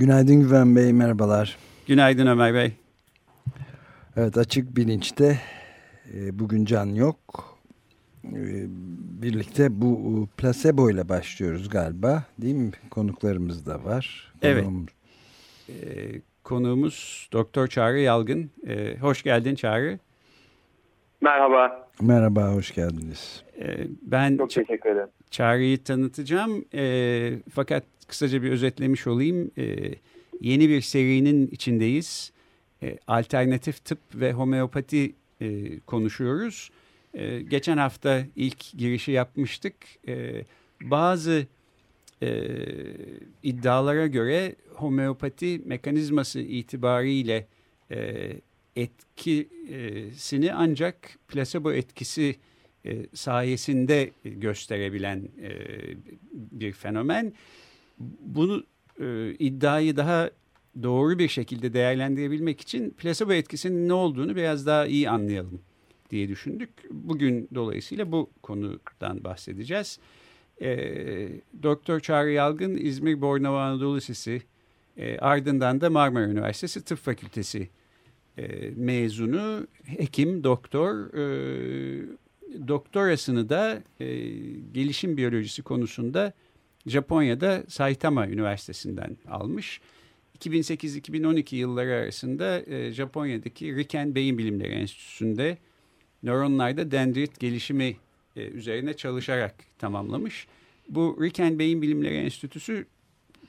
Günaydın Güven Bey, merhabalar. Günaydın Ömer Bey. Evet, açık bilinçte e, bugün can yok. E, birlikte bu placebo ile başlıyoruz galiba, değil mi? Konuklarımız da var. Evet. Konuğum... E, konuğumuz Doktor Çağrı Yalgın. E, hoş geldin Çağrı. Merhaba. Merhaba, hoş geldiniz. Ee, ben Çok teşekkür ederim. Çağrı'yı tanıtacağım. E, fakat kısaca bir özetlemiş olayım. E, yeni bir serinin içindeyiz. E, alternatif tıp ve homeopati e, konuşuyoruz. E, geçen hafta ilk girişi yapmıştık. E, bazı e, iddialara göre homeopati mekanizması itibariyle e, etkisini ancak plasebo etkisi e, sayesinde gösterebilen e, bir fenomen. Bunu e, iddiayı daha doğru bir şekilde değerlendirebilmek için plasebo etkisinin ne olduğunu biraz daha iyi anlayalım diye düşündük. Bugün dolayısıyla bu konudan bahsedeceğiz. E, Doktor Çağrı Yalgın İzmir Bornova Anadolu Lisesi e, ardından da Marmara Üniversitesi Tıp Fakültesi e, mezunu, hekim, doktor. E, doktorasını da e, gelişim biyolojisi konusunda Japonya'da Saitama Üniversitesi'nden almış. 2008-2012 yılları arasında e, Japonya'daki Riken Beyin Bilimleri Enstitüsü'nde nöronlarda dendrit gelişimi e, üzerine çalışarak tamamlamış. Bu Riken Beyin Bilimleri Enstitüsü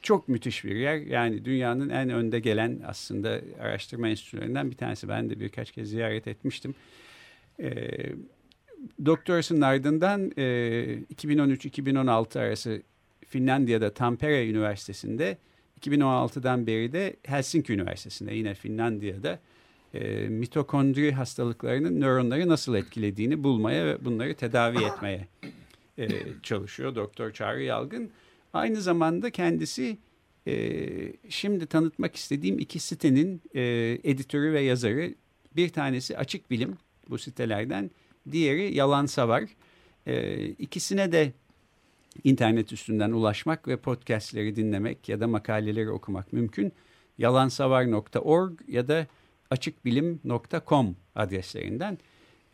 çok müthiş bir yer. Yani dünyanın en önde gelen aslında araştırma enstitülerinden bir tanesi. Ben de birkaç kez ziyaret etmiştim. E, doktorasının ardından e, 2013-2016 arası Finlandiya'da Tampere Üniversitesi'nde 2016'dan beri de Helsinki Üniversitesi'nde yine Finlandiya'da e, mitokondri hastalıklarının nöronları nasıl etkilediğini bulmaya ve bunları tedavi etmeye e, çalışıyor Doktor Çağrı Yalgın. Aynı zamanda kendisi e, şimdi tanıtmak istediğim iki sitenin e, editörü ve yazarı. Bir tanesi Açık Bilim bu sitelerden, diğeri Yalan Savar. E, ikisine de internet üstünden ulaşmak ve podcastleri dinlemek ya da makaleleri okumak mümkün. Yalansavar.org ya da açıkbilim.com adreslerinden.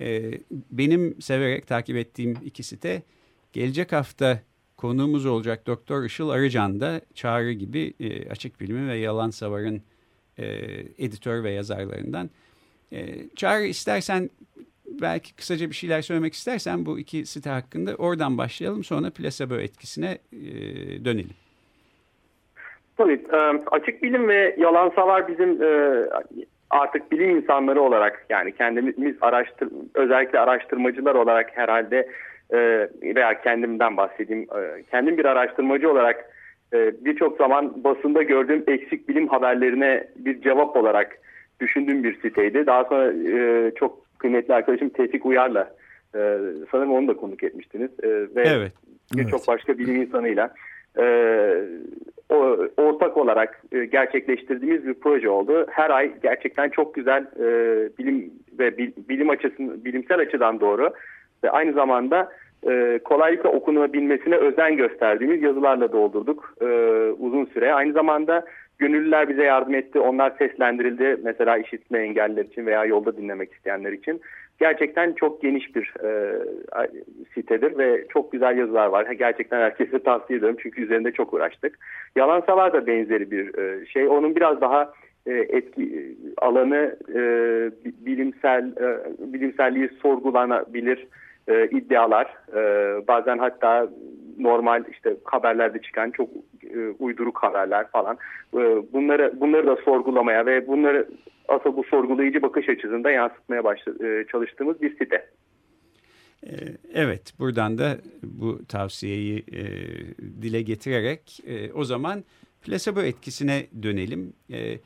E, benim severek takip ettiğim iki site gelecek hafta Konuğumuz olacak Doktor Işıl Arıcan da Çağrı gibi e, Açık Bilimi ve Yalan Savar'ın e, editör ve yazarlarından. E, Çağrı istersen belki kısaca bir şeyler söylemek istersen bu iki site hakkında oradan başlayalım sonra plasebo etkisine e, dönelim. Tabii açık bilim ve yalan savar bizim e, artık bilim insanları olarak yani kendimiz araştır özellikle araştırmacılar olarak herhalde e, veya kendimden bahsedeyim. E, kendim bir araştırmacı olarak e, birçok zaman basında gördüğüm eksik bilim haberlerine bir cevap olarak düşündüğüm bir siteydi. Daha sonra e, çok kıymetli arkadaşım Tevfik Uyar'la e, sanırım onu da konuk etmiştiniz. E, ve evet. birçok evet. başka bilim insanıyla e, o, ortak olarak e, gerçekleştirdiğimiz bir proje oldu. Her ay gerçekten çok güzel e, bilim ve bil, bilim açısından bilimsel açıdan doğru ve aynı zamanda e, kolaylıkla okunabilmesine özen gösterdiğimiz yazılarla doldurduk e, uzun süre. Aynı zamanda gönüllüler bize yardım etti. Onlar seslendirildi mesela işitme engelliler için veya yolda dinlemek isteyenler için. Gerçekten çok geniş bir e, sitedir ve çok güzel yazılar var. Gerçekten herkese tavsiye ediyorum çünkü üzerinde çok uğraştık. Yalan Savar da benzeri bir e, şey. Onun biraz daha e, etki alanı e, bilimsel e, bilimselliği sorgulanabilir e, iddialar e, bazen hatta normal işte haberlerde çıkan çok e, uyduruk haberler falan e, bunları bunları da sorgulamaya ve bunları asıl bu sorgulayıcı bakış açısında yansıtmaya başla, e, çalıştığımız bir site. E, evet buradan da bu tavsiyeyi e, dile getirerek e, o zaman plasebo etkisine dönelim. E,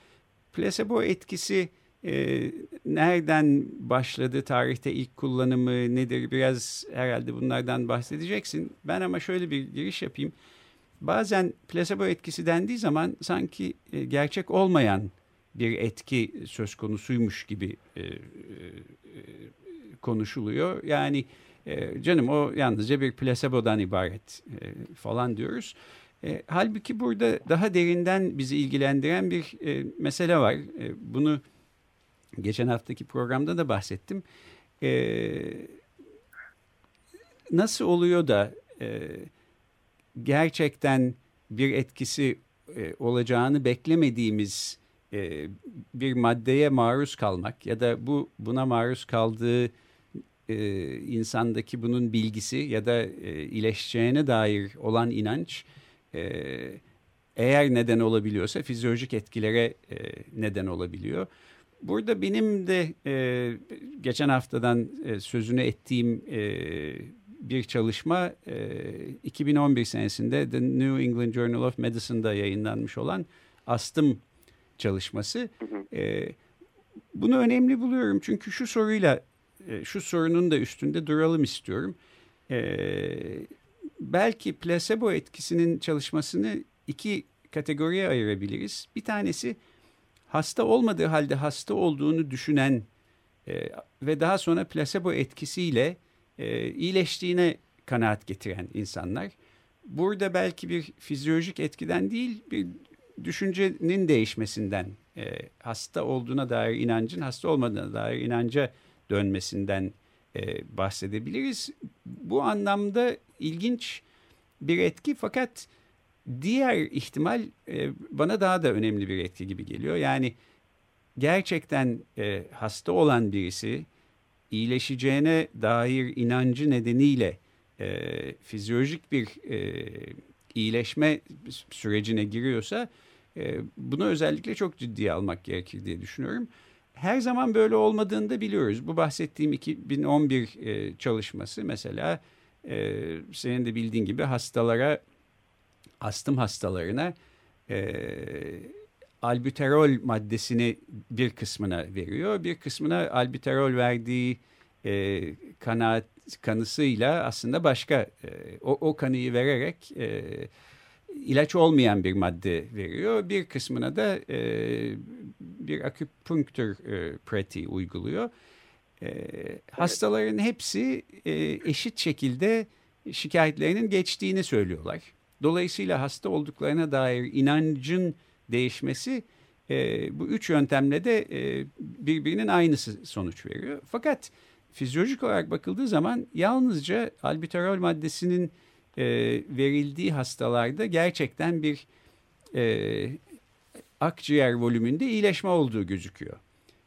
plasebo etkisi e, nereden başladı, tarihte ilk kullanımı nedir biraz herhalde bunlardan bahsedeceksin. Ben ama şöyle bir giriş yapayım. Bazen plasebo etkisi dendiği zaman sanki e, gerçek olmayan bir etki söz konusuymuş gibi e, e, konuşuluyor. Yani e, canım o yalnızca bir plasebodan ibaret e, falan diyoruz. E, halbuki burada daha derinden bizi ilgilendiren bir e, mesele var. E, bunu geçen haftaki programda da bahsettim. E, nasıl oluyor da e, gerçekten bir etkisi e, olacağını beklemediğimiz e, bir maddeye maruz kalmak ya da bu buna maruz kaldığı e, insandaki bunun bilgisi ya da e, iyileşeceğine dair olan inanç e, eğer neden olabiliyorsa fizyolojik etkilere e, neden olabiliyor. Burada benim de e, geçen haftadan e, sözünü ettiğim e, bir çalışma e, 2011 senesinde The New England Journal of Medicine'da yayınlanmış olan astım çalışması. E, bunu önemli buluyorum çünkü şu soruyla e, şu sorunun da üstünde duralım istiyorum. E, belki plasebo etkisinin çalışmasını iki kategoriye ayırabiliriz. Bir tanesi hasta olmadığı halde hasta olduğunu düşünen e, ve daha sonra plasebo etkisiyle e, iyileştiğine kanaat getiren insanlar. Burada belki bir fizyolojik etkiden değil bir düşüncenin değişmesinden e, hasta olduğuna dair inancın hasta olmadığına dair inanca dönmesinden e, bahsedebiliriz. Bu anlamda ilginç bir etki fakat diğer ihtimal e, bana daha da önemli bir etki gibi geliyor. Yani gerçekten e, hasta olan birisi iyileşeceğine dair inancı nedeniyle e, fizyolojik bir iyileşme sürecine giriyorsa bunu özellikle çok ciddiye almak gerekir diye düşünüyorum. Her zaman böyle olmadığını da biliyoruz. Bu bahsettiğim 2011 e, çalışması mesela senin de bildiğin gibi hastalara, astım hastalarına e, albuterol maddesini bir kısmına veriyor. Bir kısmına albuterol verdiği e, kanaat kanısıyla aslında başka e, o, o kanıyı vererek e, ilaç olmayan bir madde veriyor. Bir kısmına da e, bir akupunktür e, pratiği uyguluyor. E, hastaların hepsi e, eşit şekilde şikayetlerinin geçtiğini söylüyorlar. Dolayısıyla hasta olduklarına dair inancın değişmesi e, bu üç yöntemle de e, birbirinin aynısı sonuç veriyor. Fakat fizyolojik olarak bakıldığı zaman yalnızca albuterol maddesinin e, verildiği hastalarda gerçekten bir e, akciğer volümünde iyileşme olduğu gözüküyor.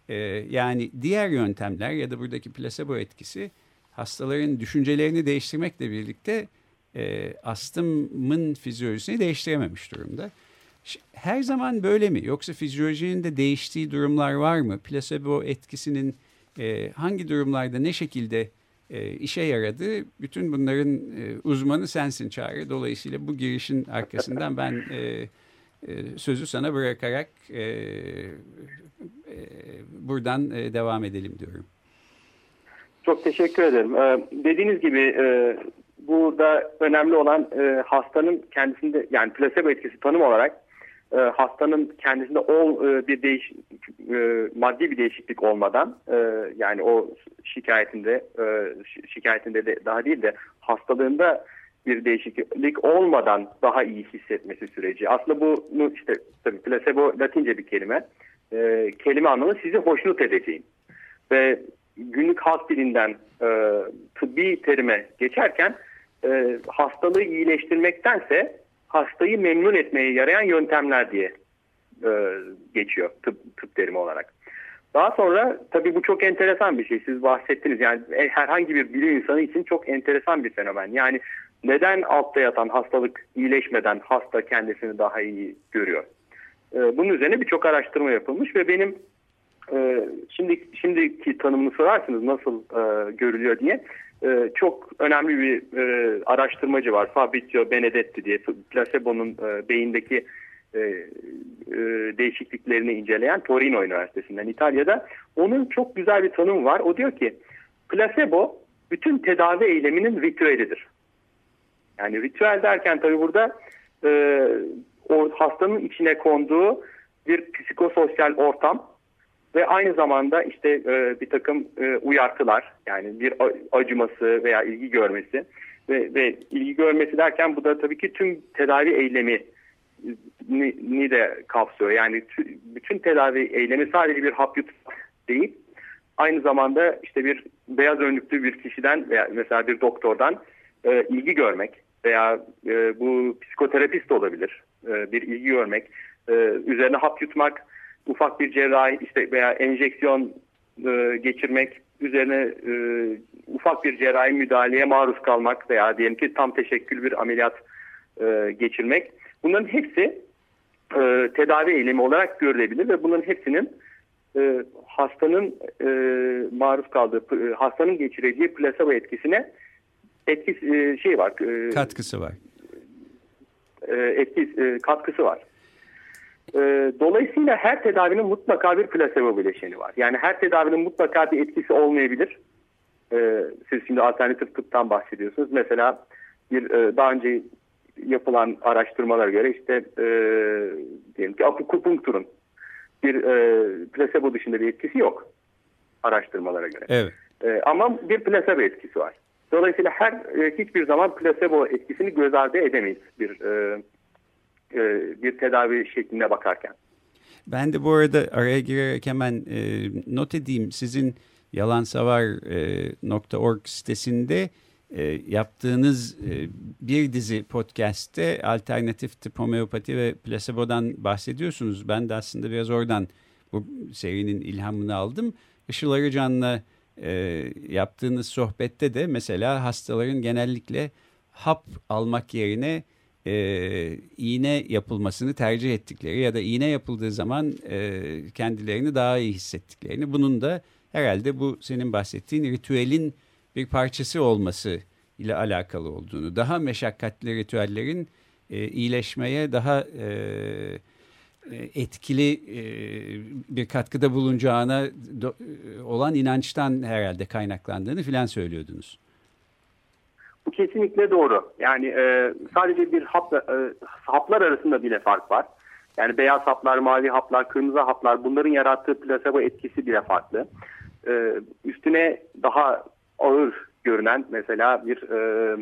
E, yani diğer yöntemler ya da buradaki plasebo etkisi hastaların düşüncelerini değiştirmekle birlikte e, astımın fizyolojisini değiştirememiş durumda. Her zaman böyle mi? Yoksa fizyolojinin de değiştiği durumlar var mı? Plasebo etkisinin e, hangi durumlarda ne şekilde e, işe yaradı? Bütün bunların e, uzmanı sensin Çağrı. Dolayısıyla bu girişin arkasından ben e, e, sözü sana bırakarak e, e, buradan e, devam edelim diyorum. Çok teşekkür ederim. Ee, dediğiniz gibi e, burada önemli olan e, hastanın kendisinde yani plasebo etkisi tanım olarak e, hastanın kendisinde ol e, bir değiş e, maddi bir değişiklik olmadan e, yani o şikayetinde e, şikayetinde de daha değil de hastalığında bir değişiklik olmadan daha iyi hissetmesi süreci. Aslında bunu işte tabii placebo Latince bir kelime. E, kelime anlamı sizi hoşnut edeceğim. Ve günlük halk dilinden e, tıbbi terime geçerken e, hastalığı iyileştirmektense hastayı memnun etmeye yarayan yöntemler diye e, geçiyor tıp, tıp terimi olarak. Daha sonra tabii bu çok enteresan bir şey. Siz bahsettiniz yani e, herhangi bir bilim insanı için çok enteresan bir fenomen. Yani neden altta yatan hastalık iyileşmeden hasta kendisini daha iyi görüyor? E, bunun üzerine birçok araştırma yapılmış ve benim e, şimdi şimdiki tanımını sorarsınız nasıl e, görülüyor diye. E, çok önemli bir e, araştırmacı var. Fabrizio Benedetti diye plasebo'nun e, beyindeki e, e, değişikliklerini inceleyen Torino Üniversitesi'nden İtalya'da. Onun çok güzel bir tanımı var. O diyor ki plasebo bütün tedavi eyleminin ritüelidir. Yani ritüel derken tabii burada o hastanın içine konduğu bir psikososyal ortam ve aynı zamanda işte e, bir takım e, uyartılar yani bir acıması veya ilgi görmesi ve, ve ilgi görmesi derken bu da tabii ki tüm tedavi eylemi ni, ni de kapsıyor. Yani bütün tedavi eylemi sadece bir hap yutmak değil aynı zamanda işte bir beyaz önlüklü bir kişiden veya mesela bir doktordan e, ilgi görmek veya e, bu psikoterapist olabilir e, bir ilgi görmek e, üzerine hap yutmak ufak bir cerrahi işte veya enjeksiyon e, geçirmek üzerine e, ufak bir cerrahi müdahaleye maruz kalmak veya diyelim ki tam teşekkül bir ameliyat e, geçirmek bunların hepsi e, tedavi eylemi olarak görülebilir ve bunların hepsinin e, hastanın e, maruz kaldığı e, hastanın geçireceği plasebo etkisine etkisi e, şey var e, katkısı var e, etki e, katkısı var. E, dolayısıyla her tedavinin mutlaka bir plasebo bileşeni var. Yani her tedavinin mutlaka bir etkisi olmayabilir. E, siz şimdi alternatif tıptan bahsediyorsunuz. Mesela bir e, daha önce yapılan araştırmalara göre işte e, diyelim ki akupunkturun bir e, plasebo dışında bir etkisi yok araştırmalara göre. Evet. E, ama bir plasebo etkisi var. Dolayısıyla her e, hiçbir zaman plasebo etkisini göz ardı edemeyiz bir e, e, bir tedavi şekline bakarken. Ben de bu arada araya girerek hemen e, not edeyim. Sizin yalansavar.org e, sitesinde yaptığınız bir dizi podcast'te alternatif tıp, homeopati ve plasebodan bahsediyorsunuz. Ben de aslında biraz oradan bu serinin ilhamını aldım. Işıl Arıcan'la yaptığınız sohbette de mesela hastaların genellikle hap almak yerine e, iğne yapılmasını tercih ettikleri ya da iğne yapıldığı zaman e, kendilerini daha iyi hissettiklerini bunun da herhalde bu senin bahsettiğin ritüelin bir parçası olması ile alakalı olduğunu, daha meşakkatli ritüellerin e, iyileşmeye daha e, e etkili e, bir katkıda bulunacağına e, olan inançtan herhalde kaynaklandığını filan söylüyordunuz. Bu kesinlikle doğru. Yani e, sadece bir hapla, e, haplar arasında bile fark var. Yani beyaz haplar, mavi haplar, kırmızı haplar bunların yarattığı plasebo etkisi bile farklı. E, üstüne daha ağır görünen mesela bir e,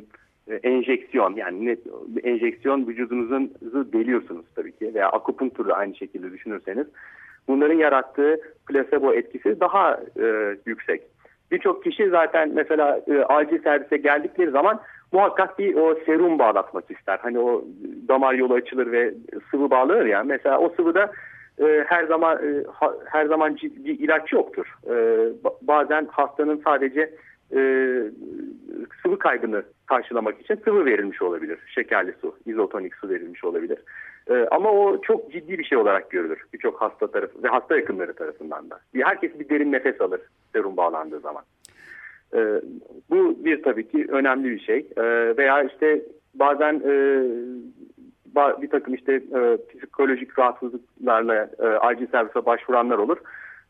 enjeksiyon yani ne, enjeksiyon vücudunuzun deliyorsunuz tabii ki veya akupunktur da aynı şekilde düşünürseniz bunların yarattığı plasebo etkisi daha e, yüksek. Birçok kişi zaten mesela e, acil servise geldikleri zaman muhakkak bir o serum bağlatmak ister. Hani o damar yolu açılır ve sıvı bağlanır ya. Mesela o sıvıda e, her zaman e, ha, her zaman bir ilaç yoktur. E, bazen hastanın sadece e, sıvı kaybını karşılamak için sıvı verilmiş olabilir. Şekerli su, izotonik su verilmiş olabilir. E, ama o çok ciddi bir şey olarak görülür birçok hasta tarafı ve hasta yakınları tarafından da. Herkes bir derin nefes alır serum bağlandığı zaman. E, bu bir tabii ki önemli bir şey. E, veya işte bazen e, bir takım işte e, psikolojik rahatsızlıklarla e, acil servise başvuranlar olur.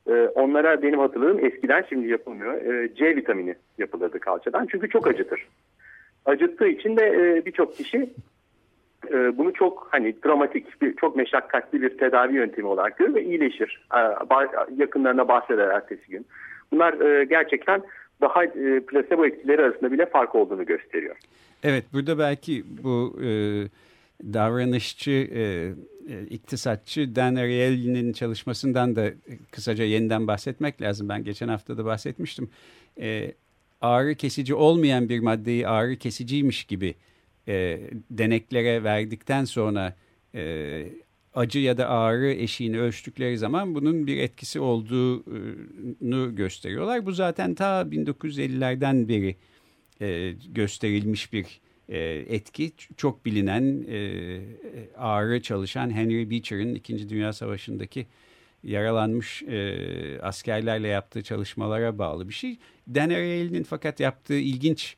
E, onlara benim hatırladığım eskiden şimdi yapılmıyor. E, C vitamini yapılırdı kalçadan çünkü çok acıtır. Acıttığı için de e, birçok kişi e, bunu çok hani dramatik, bir, çok meşakkatli bir tedavi yöntemi olarak görür ve iyileşir. E, yakınlarına bahseder ertesi gün. Bunlar e, gerçekten daha e, plasebo etkileri arasında bile fark olduğunu gösteriyor. Evet burada belki bu e, davranışçı, e, e, iktisatçı Dan Ariely'nin çalışmasından da kısaca yeniden bahsetmek lazım. Ben geçen hafta da bahsetmiştim. E, ağrı kesici olmayan bir maddeyi ağrı kesiciymiş gibi e, deneklere verdikten sonra e, acı ya da ağrı eşiğini ölçtükleri zaman bunun bir etkisi olduğunu gösteriyorlar. Bu zaten ta 1950'lerden beri e, gösterilmiş bir e, etki. Çok bilinen e, ağrı çalışan Henry Beecher'ın İkinci Dünya Savaşı'ndaki yaralanmış e, askerlerle yaptığı çalışmalara bağlı bir şey. Dan Ariely'nin fakat yaptığı ilginç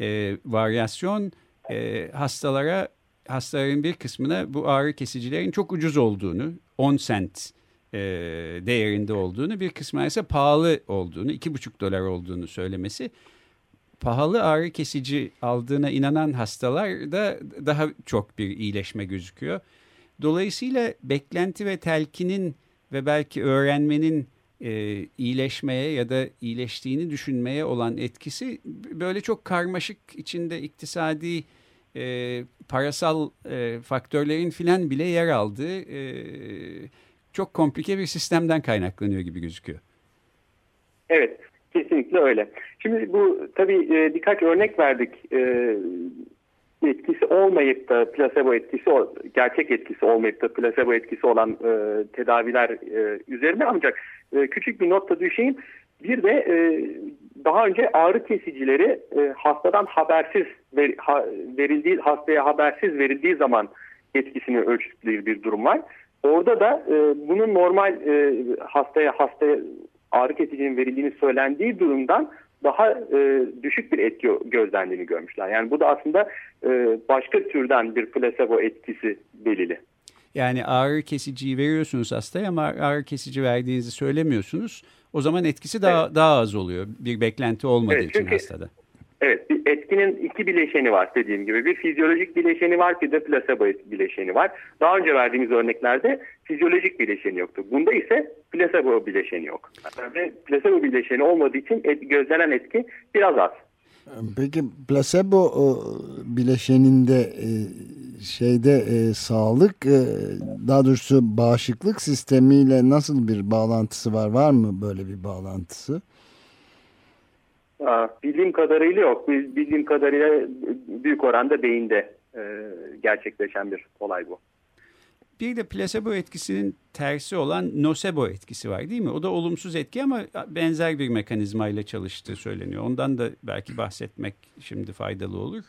e, varyasyon e, hastalara hastaların bir kısmına bu ağrı kesicilerin çok ucuz olduğunu 10 sent e, değerinde olduğunu bir kısmına ise pahalı olduğunu 2,5 dolar olduğunu söylemesi pahalı ağrı kesici aldığına inanan hastalarda daha çok bir iyileşme gözüküyor. Dolayısıyla beklenti ve telkinin ve belki öğrenmenin e, iyileşmeye ya da iyileştiğini düşünmeye olan etkisi böyle çok karmaşık içinde iktisadi e, parasal e, faktörlerin filan bile yer aldığı e, çok komplike bir sistemden kaynaklanıyor gibi gözüküyor. Evet, kesinlikle öyle. Şimdi bu tabii e, birkaç örnek verdik. E, etkisi olmayıp da plasebo etkisi, gerçek etkisi olmayıp da plasebo etkisi olan e, tedaviler e, üzerine ancak e, küçük bir not da düşeyim. Bir de e, daha önce ağrı kesicileri e, hastadan habersiz ver, ha, verildiği hastaya habersiz verildiği zaman etkisini ölçtüğü bir durum var. Orada da e, bunun normal e, hastaya hastaya ağrı kesicinin verildiğini söylendiği durumdan daha e, düşük bir etki gözlendiğini görmüşler. Yani bu da aslında e, başka türden bir plasebo etkisi belili. Yani ağrı kesiciyi veriyorsunuz hastaya ama ağrı kesici verdiğinizi söylemiyorsunuz. O zaman etkisi daha evet. daha az oluyor. Bir beklenti olmadığı evet, için hastada. Evet, etkinin iki bileşeni var dediğim gibi. Bir fizyolojik bileşeni var, bir de plasebo bileşeni var. Daha önce verdiğimiz örneklerde fizyolojik bileşeni yoktu. Bunda ise plasebo bileşeni yok. Ve plasebo bileşeni olmadığı için et, gözlenen etki biraz az. Peki plasebo bileşeninde e, şeyde e, sağlık e, daha doğrusu bağışıklık sistemiyle nasıl bir bağlantısı var? Var mı böyle bir bağlantısı? bildiğim kadarıyla yok. Bildiğim kadarıyla büyük oranda beyinde e, gerçekleşen bir olay bu. Bir de plasebo etkisinin tersi olan nocebo etkisi var değil mi? O da olumsuz etki ama benzer bir mekanizmayla çalıştığı söyleniyor. Ondan da belki bahsetmek şimdi faydalı olur.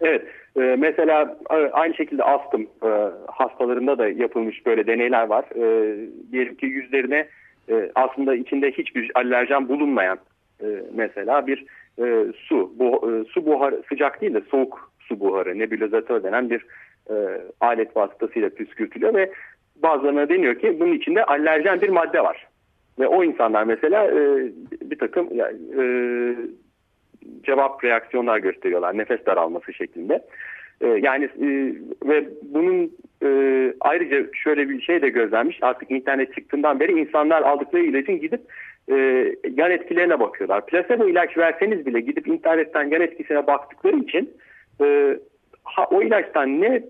Evet, e, mesela aynı şekilde astım e, hastalarında da yapılmış böyle deneyler var. E, diyelim ki yüzlerine e, aslında içinde hiçbir alerjen bulunmayan e, mesela bir e, su, bu, e, su buharı sıcak değil de soğuk su buharı nebulizatör denen bir e, alet vasıtasıyla püskürtülüyor ve bazılarına deniyor ki bunun içinde alerjen bir madde var. Ve o insanlar mesela e, bir takım yani, e, cevap reaksiyonlar gösteriyorlar nefes daralması şeklinde. E, yani e, ve bunun e, ayrıca şöyle bir şey de gözlenmiş artık internet çıktığından beri insanlar aldıkları ilacın gidip e, yan etkilerine bakıyorlar. Plasebo ilaç verseniz bile gidip internetten yan etkisine baktıkları için e, ha, o ilaçtan ne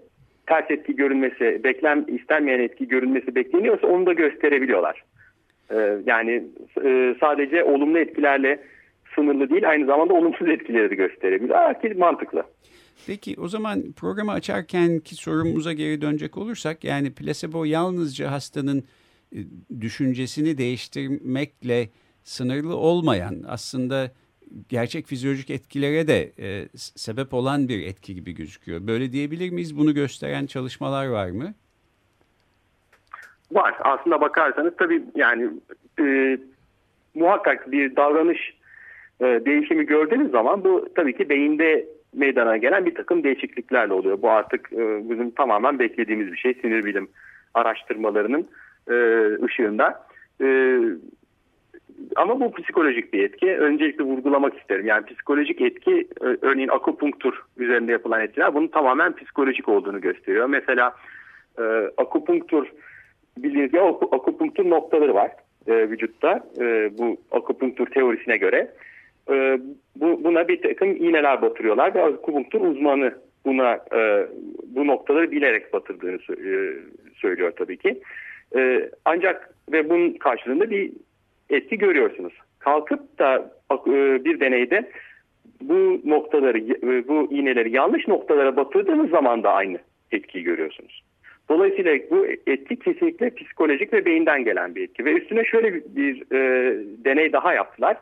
ters etki görünmesi, beklen istenmeyen etki görünmesi bekleniyorsa onu da gösterebiliyorlar. E, yani e, sadece olumlu etkilerle sınırlı değil aynı zamanda olumsuz etkileri de gösterebilir. Herkes mantıklı. Peki o zaman programı açarken ki sorumuza geri dönecek olursak yani plasebo yalnızca hastanın e, düşüncesini değiştirmekle sınırlı olmayan aslında gerçek fizyolojik etkilere de e, sebep olan bir etki gibi gözüküyor. Böyle diyebilir miyiz? Bunu gösteren çalışmalar var mı? Var. Aslında bakarsanız tabii yani e, muhakkak bir davranış e, değişimi gördüğünüz zaman bu tabii ki beyinde meydana gelen bir takım değişikliklerle oluyor. Bu artık e, bizim tamamen beklediğimiz bir şey. Sinir bilim araştırmalarının e, ışığında. E, ama bu psikolojik bir etki. Öncelikle vurgulamak isterim. Yani psikolojik etki örneğin akupunktur üzerinde yapılan etkiler bunun tamamen psikolojik olduğunu gösteriyor. Mesela e, akupunktur bildiğiniz gibi akupunktur noktaları var e, vücutta e, bu akupunktur teorisine göre. E, bu, buna bir takım iğneler batırıyorlar ve akupunktur uzmanı buna e, bu noktaları bilerek batırdığını e, söylüyor tabii ki. E, ancak ve bunun karşılığında bir etki görüyorsunuz. Kalkıp da e, bir deneyde bu noktaları, e, bu iğneleri yanlış noktalara batırdığınız zaman da aynı etkiyi görüyorsunuz. Dolayısıyla bu etki kesinlikle psikolojik ve beyinden gelen bir etki. Ve üstüne şöyle bir, bir e, deney daha yaptılar.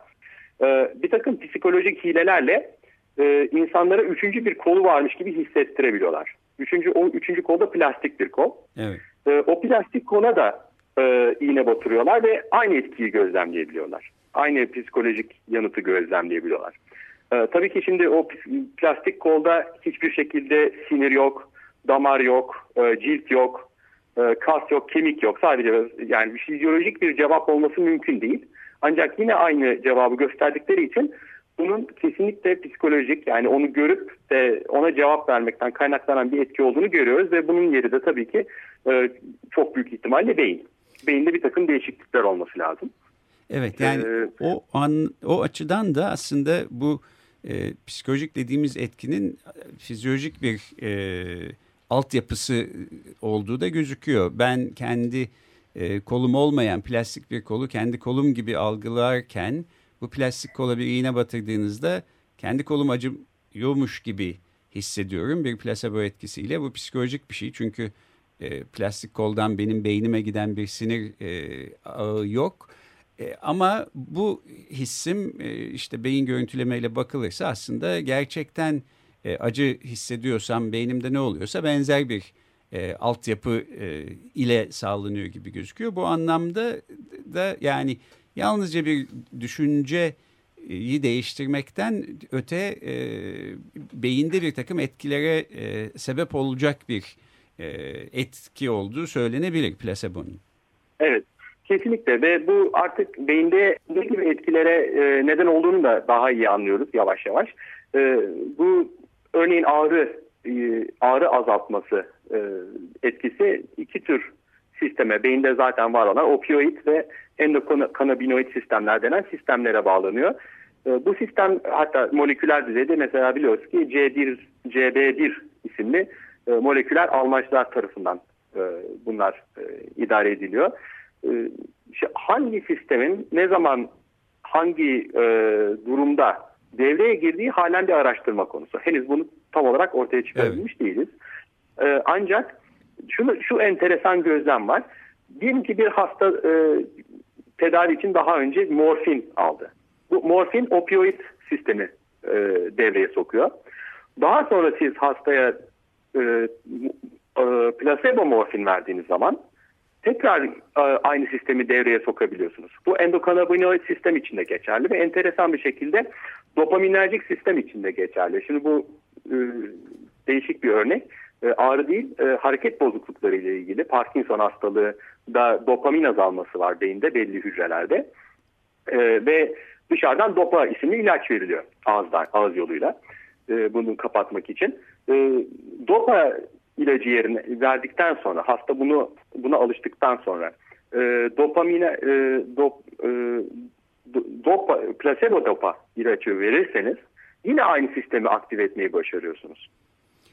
E, bir takım psikolojik hilelerle e, insanlara üçüncü bir kolu varmış gibi hissettirebiliyorlar. Üçüncü, o üçüncü kol da plastik bir kol. Evet. E, o plastik kola da e, iğne batırıyorlar ve aynı etkiyi gözlemleyebiliyorlar. Aynı psikolojik yanıtı gözlemleyebiliyorlar. E, tabii ki şimdi o plastik kolda hiçbir şekilde sinir yok, damar yok, e, cilt yok, e, kas yok, kemik yok. Sadece yani bir fizyolojik bir cevap olması mümkün değil. Ancak yine aynı cevabı gösterdikleri için bunun kesinlikle psikolojik yani onu görüp de ona cevap vermekten kaynaklanan bir etki olduğunu görüyoruz ve bunun yeri de tabii ki e, çok büyük ihtimalle beyin. Beyinde bir takım değişiklikler olması lazım. Evet yani ee, o an o açıdan da aslında bu e, psikolojik dediğimiz etkinin fizyolojik bir e, altyapısı olduğu da gözüküyor. Ben kendi e, kolum olmayan plastik bir kolu kendi kolum gibi algılarken bu plastik kola bir iğne batırdığınızda kendi kolum acıyormuş gibi hissediyorum bir plasebo etkisiyle. Bu psikolojik bir şey çünkü e, plastik koldan benim beynime giden bir sinir e, ağı yok. E, ama bu hissim e, işte beyin görüntülemeyle bakılırsa aslında gerçekten e, acı hissediyorsam beynimde ne oluyorsa benzer bir e, altyapı e, ile sağlanıyor gibi gözüküyor. Bu anlamda da yani yalnızca bir düşünceyi değiştirmekten öte e, beyinde bir takım etkilere e, sebep olacak bir e, etki olduğu söylenebilir plasebonun. Evet. Kesinlikle ve bu artık beyinde ne gibi etkilere e, neden olduğunu da daha iyi anlıyoruz yavaş yavaş. E, bu örneğin ağrı e, ağrı azaltması e, etkisi iki tür sisteme, beyinde zaten var olan opioid ve endokanabinoid sistemler denen sistemlere bağlanıyor. E, bu sistem hatta moleküler düzeyde mesela biliyoruz ki C1, CB1 isimli moleküler almaçlar tarafından bunlar idare ediliyor. hangi sistemin ne zaman hangi durumda devreye girdiği halen bir araştırma konusu. Henüz bunu tam olarak ortaya çıkarabilmiş evet. değiliz. E, ancak şunu, şu enteresan gözlem var. Diyelim ki bir hasta e, tedavi için daha önce morfin aldı. Bu morfin opioid sistemi e, devreye sokuyor. Daha sonra siz hastaya e, e, plasebo morfin verdiğiniz zaman tekrar e, aynı sistemi devreye sokabiliyorsunuz. Bu endokanabinoid sistem içinde geçerli ve enteresan bir şekilde dopaminerjik sistem içinde geçerli. Şimdi bu e, değişik bir örnek. E, ağrı değil, e, hareket bozuklukları ile ilgili Parkinson hastalığı da dopamin azalması var beyinde belli hücrelerde. E, ve dışarıdan dopa isimli ilaç veriliyor ağızdan, ağız yoluyla e, bunu kapatmak için. E, dopa ilacı yerine verdikten sonra hasta bunu buna alıştıktan sonra e, dopamine e, dop, e, dopa, plasebo dopa ilacı verirseniz yine aynı sistemi aktive etmeyi başarıyorsunuz.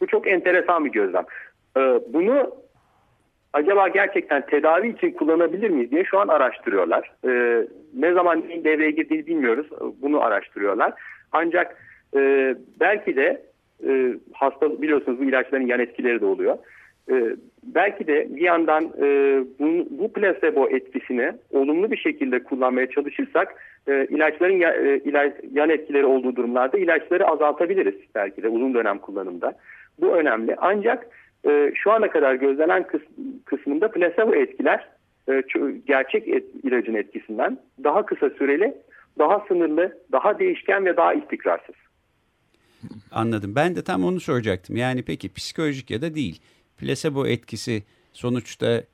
Bu çok enteresan bir gözlem. E, bunu acaba gerçekten tedavi için kullanabilir miyiz diye şu an araştırıyorlar. E, ne zaman neyin devreye girdiğini bilmiyoruz. Bunu araştırıyorlar. Ancak e, belki de e, hasta biliyorsunuz bu ilaçların yan etkileri de oluyor. E, belki de bir yandan e, bu, bu plasebo etkisini olumlu bir şekilde kullanmaya çalışırsak e, ilaçların ya, e, ilaç, yan etkileri olduğu durumlarda ilaçları azaltabiliriz belki de uzun dönem kullanımda. Bu önemli. Ancak e, şu ana kadar gözlenen kıs, kısmında plasebo etkiler e, gerçek et, ilacın etkisinden daha kısa süreli, daha sınırlı, daha değişken ve daha istikrarsız. Anladım. Ben de tam onu soracaktım. Yani peki psikolojik ya da değil. Plasebo etkisi sonuçta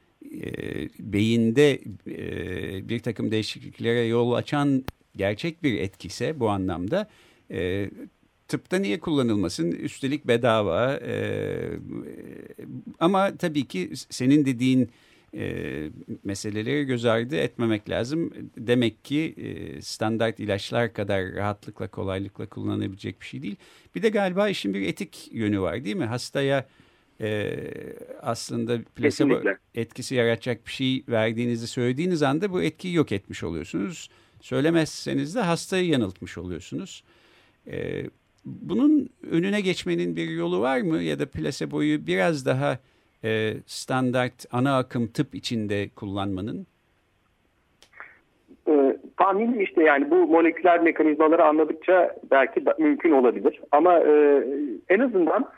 e, beyinde e, bir takım değişikliklere yol açan gerçek bir etkise bu anlamda e, tıpta niye kullanılmasın? Üstelik bedava e, ama tabii ki senin dediğin e, meseleleri göz ardı etmemek lazım. Demek ki e, standart ilaçlar kadar rahatlıkla kolaylıkla kullanılabilecek bir şey değil. Bir de galiba işin bir etik yönü var değil mi? Hastaya e, aslında plasebo Kesinlikle. etkisi yaratacak bir şey verdiğinizi söylediğiniz anda bu etkiyi yok etmiş oluyorsunuz. Söylemezseniz de hastayı yanıltmış oluyorsunuz. E, bunun önüne geçmenin bir yolu var mı? Ya da plaseboyu biraz daha e, standart ana akım tıp içinde kullanmanın? E, tahminim işte yani bu moleküler mekanizmaları anladıkça belki da, mümkün olabilir. Ama e, en azından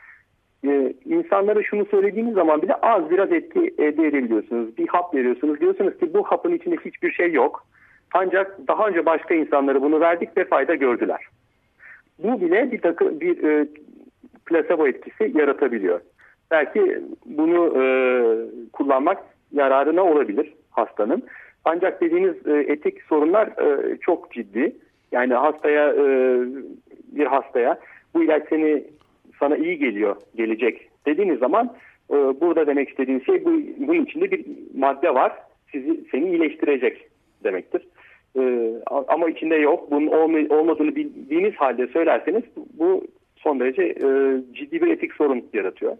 e, insanlara şunu söylediğiniz zaman bile az biraz etki elde edebiliyorsunuz. Bir hap veriyorsunuz. Diyorsunuz ki bu hapın içinde hiçbir şey yok. Ancak daha önce başka insanlara bunu verdik ve fayda gördüler. Bu bile bir takı, bir e, plasebo etkisi yaratabiliyor. Belki bunu e, kullanmak yararına olabilir hastanın. Ancak dediğiniz e, etik sorunlar e, çok ciddi. Yani hastaya e, bir hastaya bu ilaç seni sana iyi geliyor, gelecek dediğiniz zaman e, burada demek istediğim şey bu, bunun içinde bir madde var. Sizi seni iyileştirecek demektir. E, ama içinde yok. Bunun olmadığını bildiğiniz halde söylerseniz bu son derece e, ciddi bir etik sorun yaratıyor.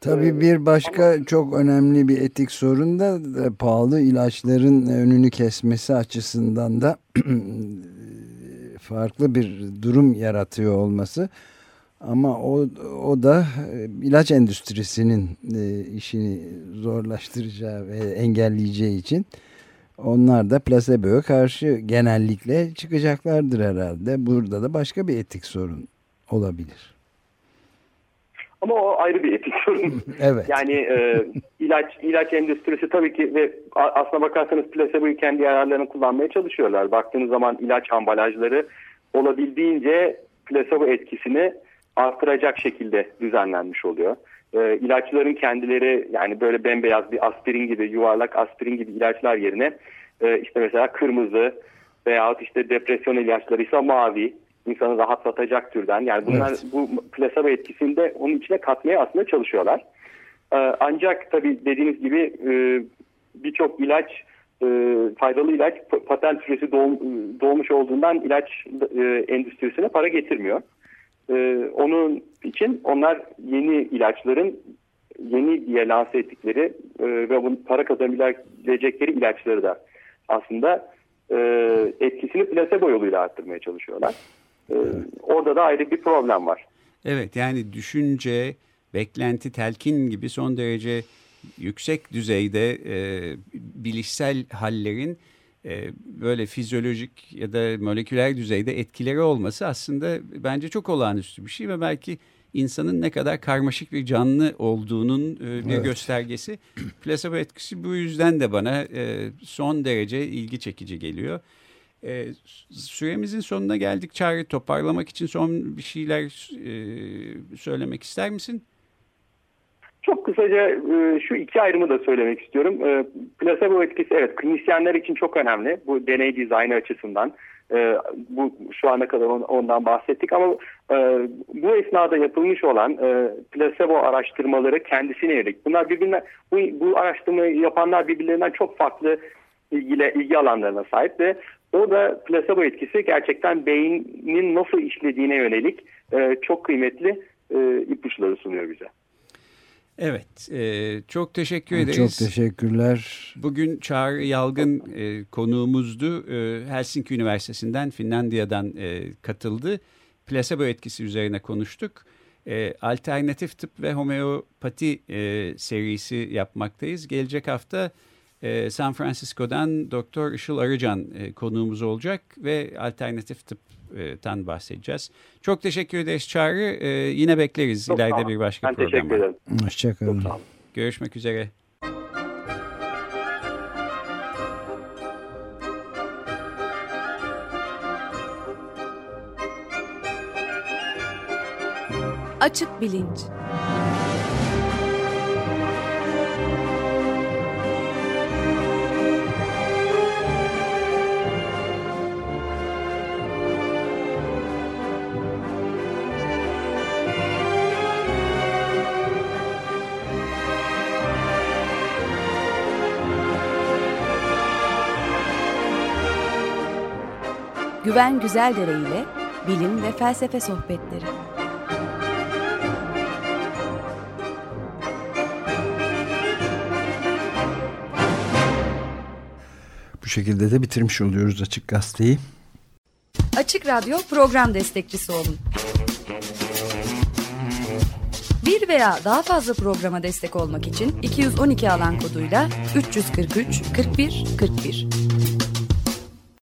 Tabii ee, bir başka Ama, çok önemli bir etik sorun da pahalı ilaçların önünü kesmesi açısından da farklı bir durum yaratıyor olması. Ama o, o da e, ilaç endüstrisinin e, işini zorlaştıracağı ve engelleyeceği için onlar da plaseboya karşı genellikle çıkacaklardır herhalde. Burada da başka bir etik sorun olabilir. Ama o ayrı bir etik sorun. evet. Yani e, ilaç ilaç endüstrisi tabii ki ve aslına bakarsanız plaseboyu kendi yararlarını kullanmaya çalışıyorlar. Baktığınız zaman ilaç ambalajları olabildiğince plasebo etkisini artıracak şekilde düzenlenmiş oluyor. E, ilaçların kendileri yani böyle bembeyaz bir aspirin gibi yuvarlak aspirin gibi ilaçlar yerine e, işte mesela kırmızı veyahut işte depresyon ilaçları ise mavi insanı rahatlatacak türden. Yani bunlar evet. bu plasebo etkisinde onun içine katmaya aslında çalışıyorlar. Ee, ancak tabii dediğiniz gibi e, birçok ilaç e, faydalı ilaç patent süresi doğ, doğmuş olduğundan ilaç e, endüstrisine para getirmiyor. E, onun için onlar yeni ilaçların yeni diye lanse ettikleri e, ve bunu para kazanabilecekleri ilaçları da aslında e, etkisini plasebo yoluyla arttırmaya çalışıyorlar. Ee, orada da ayrı bir problem var. Evet yani düşünce, beklenti, telkin gibi son derece yüksek düzeyde e, bilişsel hallerin e, böyle fizyolojik ya da moleküler düzeyde etkileri olması aslında bence çok olağanüstü bir şey ve belki insanın ne kadar karmaşık bir canlı olduğunun e, bir evet. göstergesi. Plasebo etkisi bu yüzden de bana e, son derece ilgi çekici geliyor. E, süremizin sonuna geldik. Çağrı toparlamak için son bir şeyler e, söylemek ister misin? Çok kısaca e, şu iki ayrımı da söylemek istiyorum. E, plasebo etkisi evet klinisyenler için çok önemli. Bu deney dizaynı açısından. E, bu şu ana kadar ondan bahsettik ama bu esnada yapılmış olan plasebo araştırmaları kendisine yönelik. Bunlar birbirinden bu, bu araştırmayı yapanlar birbirlerinden çok farklı ilgili ilgi alanlarına sahip ve Orada plasebo etkisi gerçekten beynin nasıl işlediğine yönelik e, çok kıymetli e, ipuçları sunuyor bize. Evet, e, çok teşekkür ederiz. Çok teşekkürler. Bugün Çağrı Yalgın e, konuğumuzdu. E, Helsinki Üniversitesi'nden, Finlandiya'dan e, katıldı. Plasebo etkisi üzerine konuştuk. E, alternatif tıp ve homeopati e, serisi yapmaktayız. Gelecek hafta e, San Francisco'dan Doktor Işıl Arıcan e, konuğumuz olacak ve alternatif tıptan bahsedeceğiz. Çok teşekkür ederiz Çağrı. E, yine bekleriz Çok ileride bir başka ben programda. Teşekkür ederim. Hoşçakalın. Görüşmek üzere. Açık Bilinç Güven Güzeldere ile bilim ve felsefe sohbetleri. Bu şekilde de bitirmiş oluyoruz Açık Gazete'yi. Açık Radyo program destekçisi olun. Bir veya daha fazla programa destek olmak için 212 alan koduyla 343 41 41